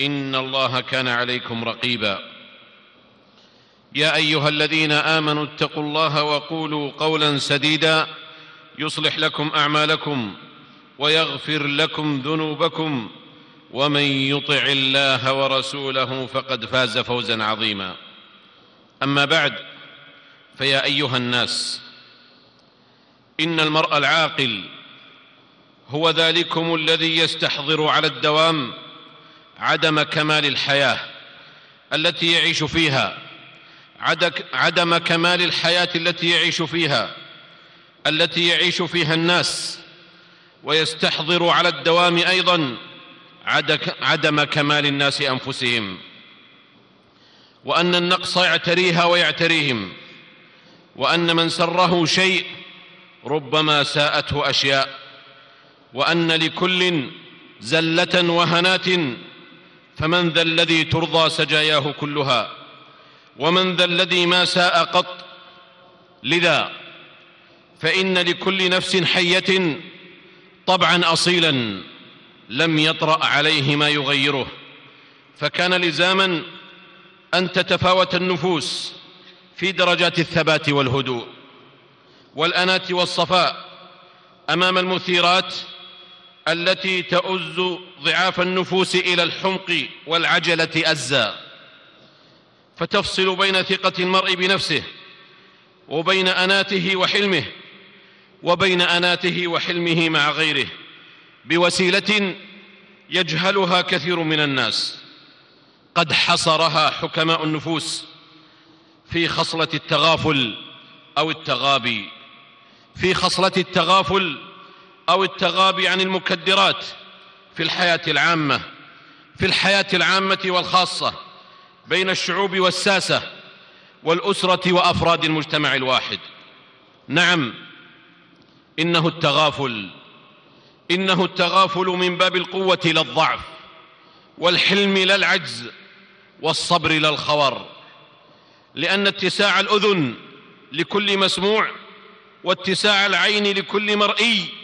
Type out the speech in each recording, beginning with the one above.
إن الله كان عليكم رقيبا. يا أيها الذين آمنوا اتقوا الله وقولوا قولا سديدا يصلح لكم أعمالكم ويغفر لكم ذنوبكم ومن يطع الله ورسوله فقد فاز فوزا عظيما. أما بعد فيا أيها الناس إن المرء العاقل هو ذلكم الذي يستحضر على الدوام عدم كمال الحياة التي يعيش فيها. عدم كمال الحياة التي يعيش فيها. التي يعيش فيها الناس. ويستحضر على الدوام أيضا عدم كمال الناس أنفسهم. وأن النقص يعتريها ويعتريهم. وأن من سره شيء ربما ساءته أشياء. وأن لكل زلة وهنات فمن ذا الذي ترضى سجاياه كلها ومن ذا الذي ما ساء قط لذا فإن لكل نفس حية طبعا أصيلا لم يطرأ عليه ما يغيره. فكان لزاما أن تتفاوت النفوس في درجات الثبات والهدوء والاناه والصفاء أمام المثيرات التي تؤز ضعاف النفوس إلى الحمق والعجلة أزا. فتفصل بين ثقة المرء بنفسه وبين أناته وحلمه وبين أناته وحلمه مع غيره بوسيلة يجهلها كثير من الناس. قد حصرها حكماء النفوس في خصلة التغافل أو التغابي. في خصلة التغافل أو التغابي عن المكدرات في الحياة العامة في الحياة العامة والخاصة بين الشعوب والساسة والأسرة وأفراد المجتمع الواحد. نعم إنه التغافل إنه التغافل من باب القوة لا الضعف والحلم لا العجز والصبر لا الخور لأن اتساع الأذن لكل مسموع واتساع العين لكل مرئي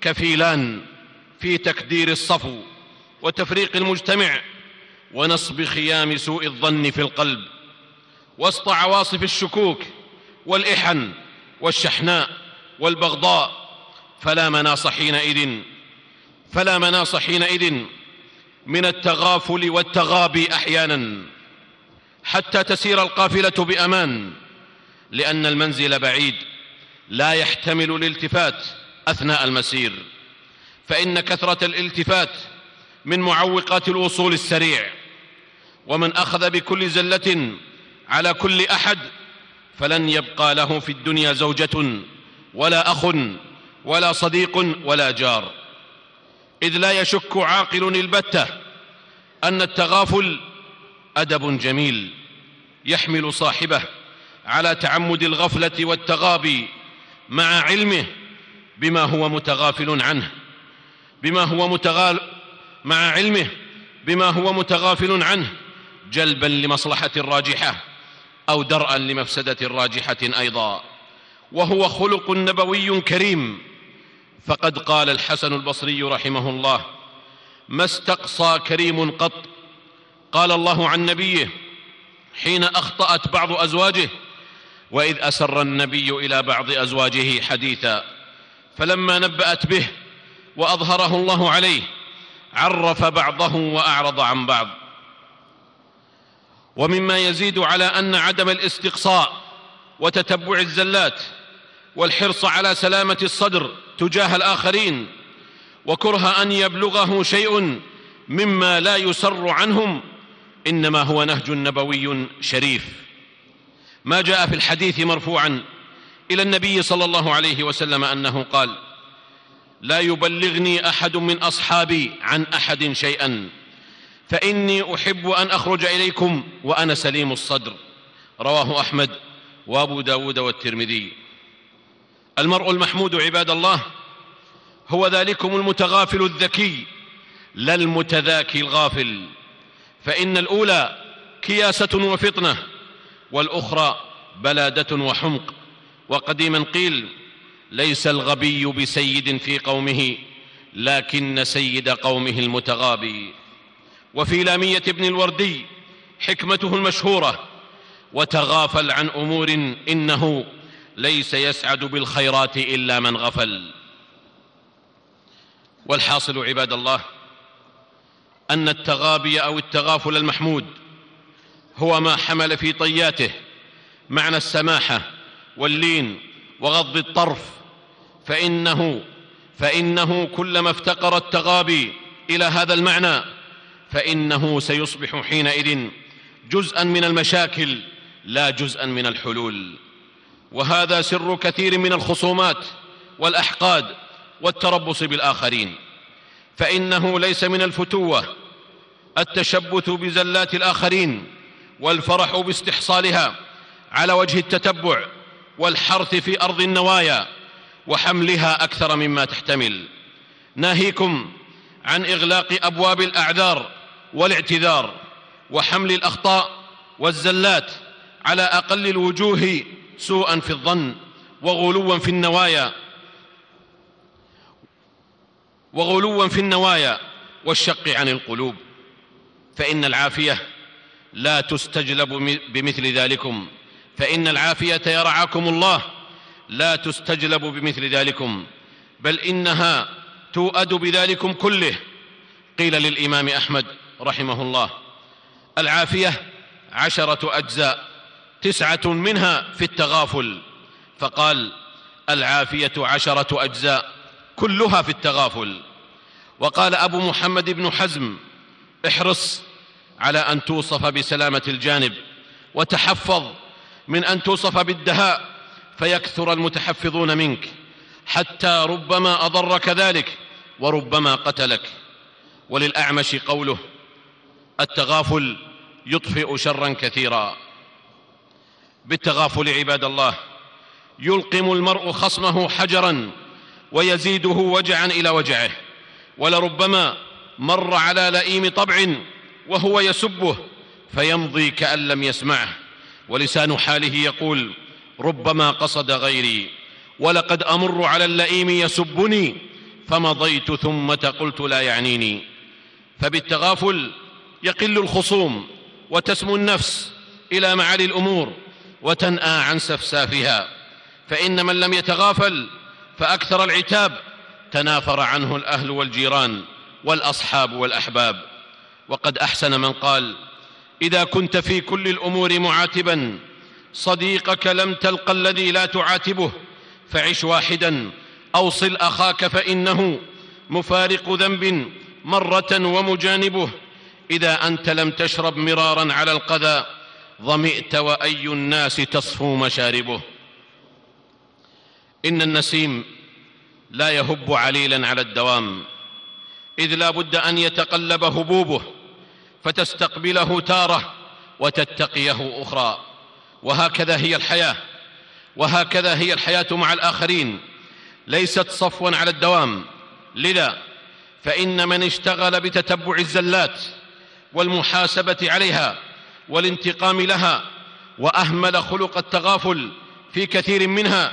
كفيلان في تكدير الصفو وتفريق المجتمع ونصب خيام سوء الظن في القلب وسط عواصف الشكوك والإحن والشحناء والبغضاء فلا مناص حينئذ فلا مناص حينئذ من التغافل والتغابي أحيانا حتى تسير القافلة بأمان لأن المنزل بعيد لا يحتمل الالتفات أثناء المسير فإن كثرة الالتفات من معوقات الوصول السريع ومن أخذ بكل زلة على كل أحد فلن يبقى له في الدنيا زوجة ولا أخ ولا صديق ولا جار. إذ لا يشك عاقل البتة أن التغافل أدب جميل يحمل صاحبه على تعمد الغفلة والتغابي مع علمه بما هو متغافل عنه بما هو متغال مع علمه بما هو متغافل عنه جلبا لمصلحة راجحه أو درءا لمفسدة راجحه أيضا. وهو خلق نبوي كريم. فقد قال الحسن البصري رحمه الله ما استقصى كريم قط قال الله عن نبيه حين أخطأت بعض أزواجه وإذ أسر النبي إلى بعض أزواجه حديثا فلما نبأت به وأظهره الله عليه عرف بعضه وأعرض عن بعض. ومما يزيد على أن عدم الاستقصاء وتتبع الزلات والحرص على سلامة الصدر تجاه الآخرين وكره أن يبلغه شيء مما لا يسر عنهم إنما هو نهج نبوي شريف. ما جاء في الحديث مرفوعا إلى النبي صلى الله عليه وسلم أنه قال لا يبلغني أحد من أصحابي عن أحد شيئا. فإني أحب أن أخرج إليكم وأنا سليم الصدر. رواه أحمد وأبو داود والترمذي. المرء المحمود عباد الله هو ذلكم المتغافل الذكي لا المتذاكي الغافل. فإن الأولى كياسة وفطنة والأخرى بلادة وحمق. وقديما قيل ليس الغبي بسيد في قومه لكن سيد قومه المتغابي. وفي لامية ابن الوردي حكمته المشهورة وتغافل عن أمور إنه ليس يسعد بالخيرات إلا من غفل. والحاصل عباد الله أن التغابي أو التغافل المحمود هو ما حمل في طياته معنى السماحة واللين وغض الطرف فإنه فإنه كلما افتقر التغابي إلى هذا المعنى فإنه سيصبح حينئذ جزءا من المشاكل لا جزءا من الحلول. وهذا سر كثير من الخصومات والأحقاد والتربص بالآخرين. فإنه ليس من الفتوة التشبث بزلات الآخرين والفرح باستحصالها على وجه التتبع والحرث في أرض النوايا وحملها أكثر مما تحتمل. ناهيكم عن إغلاق أبواب الأعذار والإعتذار وحمل الأخطاء والزلات على أقل الوجوه سوءا في الظن وغلوا في النوايا وغلوا في النوايا والشق عن القلوب. فإن العافية لا تستجلب بمثل ذلكم. فإن العافية يرعاكم الله. لا تستجلب بمثل ذلكم بل إنها توأد بذلكم كله. قيل للإمام أحمد رحمه الله العافية عشرة أجزاء تسعة منها في التغافل. فقال العافية عشرة أجزاء كلها في التغافل. وقال أبو محمد بن حزم احرص على أن توصف بسلامة الجانب وتحفظ من أن توصف بالدهاء فيكثر المتحفظون منك حتى ربما اضرك ذلك وربما قتلك. وللأعمش قوله التغافل يطفئ شرا كثيرا. بالتغافل عباد الله يلقم المرء خصمه حجرا ويزيده وجعا إلى وجعه. ولربما مر على لئيم طبع وهو يسبه فيمضي كأن لم يسمعه. ولسان حاله يقول ربما قصد غيري ولقد أمر على اللئيم يسبني فمضيت ثم قلت لا يعنيني. فبالتغافل يقل الخصوم وتسمو النفس إلى معالي الأمور وتنأى عن سفسافها. فإن من لم يتغافل فأكثر العتاب تنافر عنه الأهل والجيران والأصحاب والأحباب. وقد أحسن من قال إذا كنت في كل الأمور معاتبا صديقك لم تلق الذي لا تعاتبه فعش واحدا أوصل أخاك فإنه مفارق ذنب مرة ومجانبه. إذا أنت لم تشرب مرارا على القذى ظمئت وأي الناس تصفو مشاربه. إن النسيم لا يهب عليلا على الدوام إذ لا بد أن يتقلب هبوبه. فتستقبله تارة وتتقيه أخرى. وهكذا هي الحياة. وهكذا هي الحياة مع الآخرين. ليست صفوا على الدوام. لذا فإن من اشتغل بتتبع الزلات والمحاسبة عليها والانتقام لها وأهمل خلق التغافل في كثير منها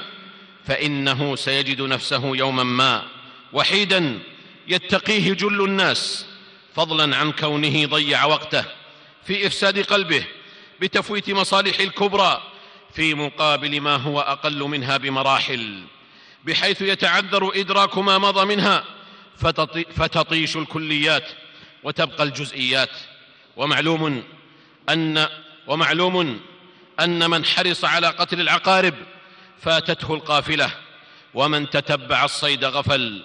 فإنه سيجد نفسه يوما ما وحيدا يتقيه جل الناس فضلا عن كونه ضيع وقته في إفساد قلبه بتفويت مصالح الكبرى في مقابل ما هو أقل منها بمراحل بحيث يتعذر إدراك ما مضى منها فتطيش الكليات وتبقى الجزئيات. ومعلوم ان ومعلوم أن من حرص على قتل العقارب فاتته القافلة ومن تتبع الصيد غفل.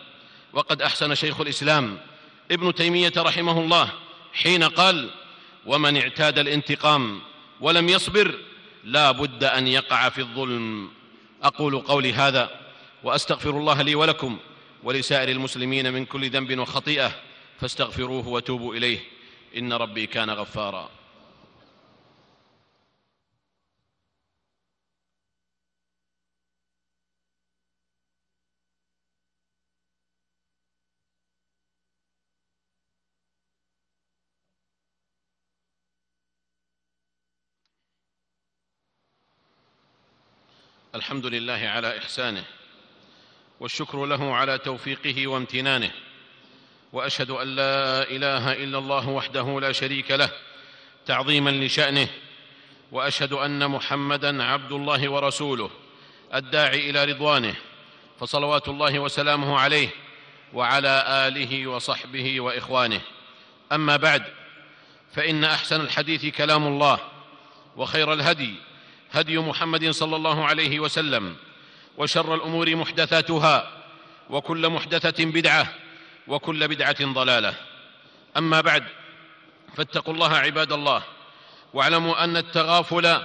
وقد أحسن شيخ الإسلام ابن تيمية رحمه الله حين قال ومن اعتاد الانتقام ولم يصبر لا بد أن يقع في الظلم أقول قولي هذا وأستغفر الله لي ولكم ولسائر المسلمين من كل ذنب وخطيئة فاستغفروه وتوبوا إليه. إن ربي كان غفارا. الحمد لله على إحسانه والشكر له على توفيقه وامتنانه وأشهد أن لا إله إلا الله وحده لا شريك له تعظيما لشأنه وأشهد أن محمدا عبد الله ورسوله الداعي إلى رضوانه فصلوات الله وسلامه عليه وعلى آله وصحبه وإخوانه. أما بعد فإن أحسن الحديث كلام الله وخير الهدي هدي محمد صلى الله عليه وسلم وشر الأمور محدثاتها وكل محدثة بدعة وكل بدعة ضلالة. أما بعد فاتقوا الله عباد الله واعلموا أن التغافل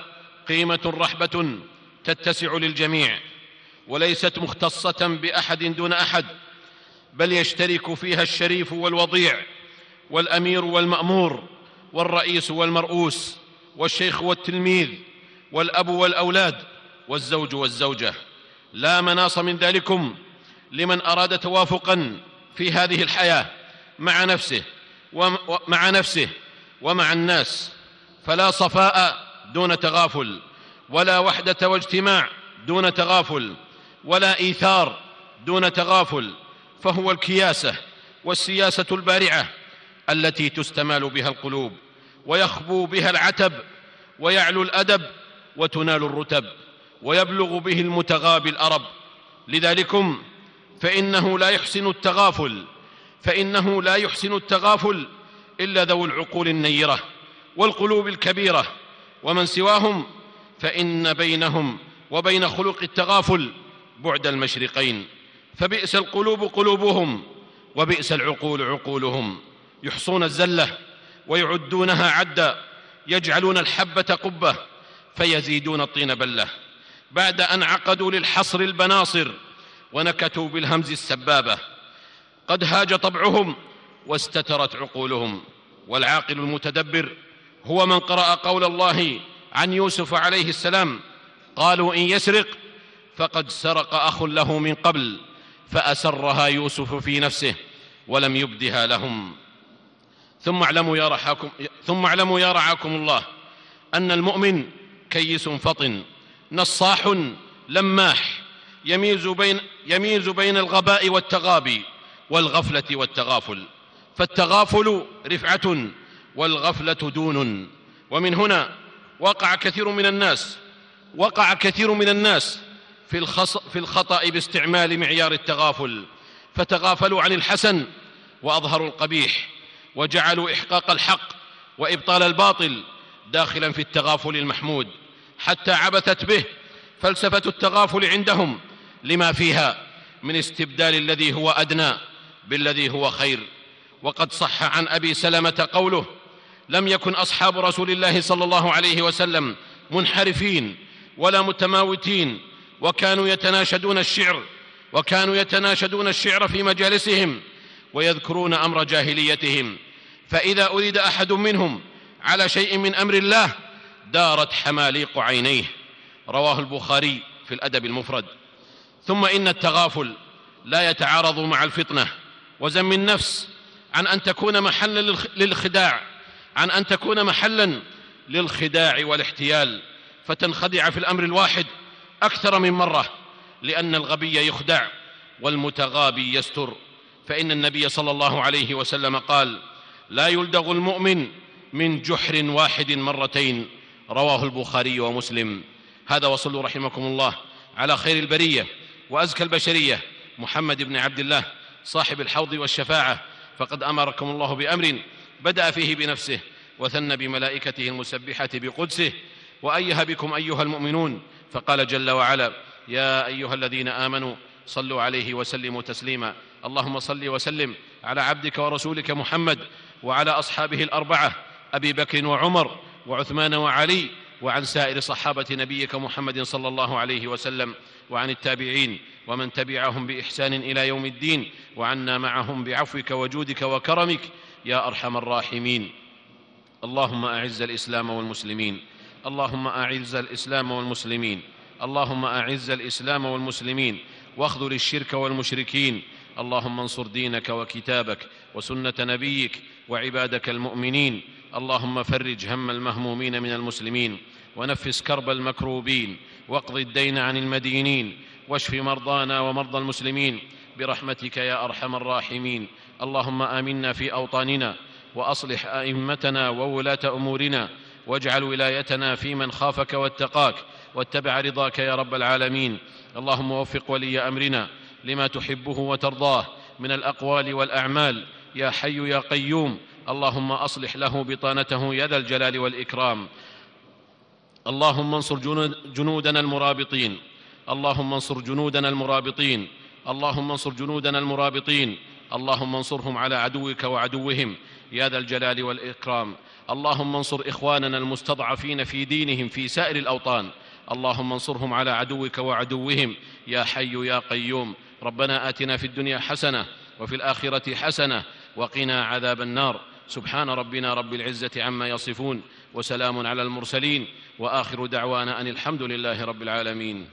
قيمة رحبة تتسع للجميع وليست مختصة بأحد دون أحد بل يشترك فيها الشريف والوضيع والأمير والمأمور والرئيس والمرؤوس والشيخ والتلميذ والأب والأولاد والزوج والزوجة. لا مناص من ذلكم لمن أراد توافقا في هذه الحياة مع نفسه ومع نفسه ومع الناس. فلا صفاء دون تغافل ولا وحدة واجتماع دون تغافل ولا إيثار دون تغافل. فهو الكياسة والسياسة البارعة التي تستمال بها القلوب ويخبو بها العتب ويعلو الأدب وتنال الرتب ويبلغ به المتغابي الأرب. لذلكم فإنه لا يحسن التغافل فإنه لا يحسن التغافل إلا ذو العقول النيرة والقلوب الكبيرة. ومن سواهم فإن بينهم وبين خلق التغافل بعد المشرقين. فبئس القلوب قلوبهم وبئس العقول عقولهم. يحصون الزلة ويعدونها عدا يجعلون الحبة قبة. فيزيدون الطين بلة. بعد أن عقدوا للحصر البناصر ونكتوا بالهمز السبابة قد هاج طبعهم واستترت عقولهم. والعاقل المتدبر هو من قرأ قول الله عن يوسف عليه السلام قالوا إن يسرق فقد سرق أخ له من قبل فأسرها يوسف في نفسه ولم يبدها لهم. ثم اعلموا يا رحاكم ثم اعلموا يا رعاكم الله أن المؤمن كيس فطن نصاح لماح يميز بين يميز بين الغباء والتغابي والغفلة والتغافل. فالتغافل رفعة والغفلة دون. ومن هنا وقع كثير من الناس وقع كثير من الناس في, الخص في الخطأ باستعمال معيار التغافل. فتغافلوا عن الحسن وأظهروا القبيح وجعلوا إحقاق الحق وإبطال الباطل داخلا في التغافل المحمود. حتى عبثت به فلسفة التغافل عندهم لما فيها من استبدال الذي هو أدنى بالذي هو خير. وقد صح عن أبي سلمة قوله لم يكن أصحاب رسول الله صلى الله عليه وسلم منحرفين ولا متماوتين وكانوا يتناشدون الشعر وكانوا يتناشدون الشعر في مجالسهم ويذكرون أمر جاهليتهم. فإذا أريد أحد منهم على شيء من أمر الله دارت حماليق عينيه. رواه البخاري في الأدب المفرد. ثم إن التغافل لا يتعارض مع الفطنة. وزم النفس عن أن تكون محلا للخداع. عن أن تكون محلا للخداع والاحتيال. فتنخدع في الأمر الواحد أكثر من مرة. لأن الغبي يخدع والمتغابي يستر. فإن النبي صلى الله عليه وسلم قال لا يلدغ المؤمن من جحر واحد مرتين. رواه البخاري ومسلم. هذا وصلوا رحمكم الله. على خير البرية وأزكى البشرية. محمد بن عبد الله صاحب الحوض والشفاعة. فقد أمركم الله بأمر بدأ فيه بنفسه وثن بملائكته المسبحة بقدسه. وايه بكم أيها المؤمنون فقال جل وعلا يا أيها الذين آمنوا صلوا عليه وسلموا تسليما. اللهم صل وسلم على عبدك ورسولك محمد وعلى أصحابه الأربعة أبي بكر وعمر وعثمان وعلي وعن سائر صحابة نبيك محمد صلى الله عليه وسلم وعن التابعين ومن تبعهم بإحسان إلى يوم الدين وعنا معهم بعفوك وجودك وكرمك يا أرحم الراحمين. اللهم أعز الإسلام والمسلمين. اللهم أعز الإسلام والمسلمين. اللهم أعز الإسلام والمسلمين. واخذل الشرك والمشركين. اللهم انصر دينك وكتابك وسنة نبيك وعبادك المؤمنين. اللهم فرج هم المهمومين من المسلمين ونفس كرب المكروبين واقض الدين عن المدينين واشف مرضانا ومرضى المسلمين برحمتك يا أرحم الراحمين. اللهم آمنا في أوطاننا وأصلح أئمتنا وولاة أمورنا واجعل ولايتنا في من خافك واتقاك واتبع رضاك يا رب العالمين. اللهم وفق ولي أمرنا لما تحبه وترضاه من الأقوال والأعمال. يا حي يا قيوم اللهم أصلح له بطانته يا ذا الجلال والإكرام. اللهم انصر جنودنا المرابطين. اللهم انصر جنودنا المرابطين. اللهم انصر جنودنا المرابطين. اللهم انصرهم على عدوك وعدوهم يا ذا الجلال والإكرام. اللهم انصر إخواننا المستضعفين في دينهم في سائر الأوطان. اللهم انصرهم على عدوك وعدوهم يا حي يا قيوم. ربنا آتنا في الدنيا حسنة وفي الآخرة حسنة وقنا عذاب النار. سبحان ربنا رب العزة عما يصفون وسلام على المرسلين وآخر دعوانا أن الحمد لله رب العالمين.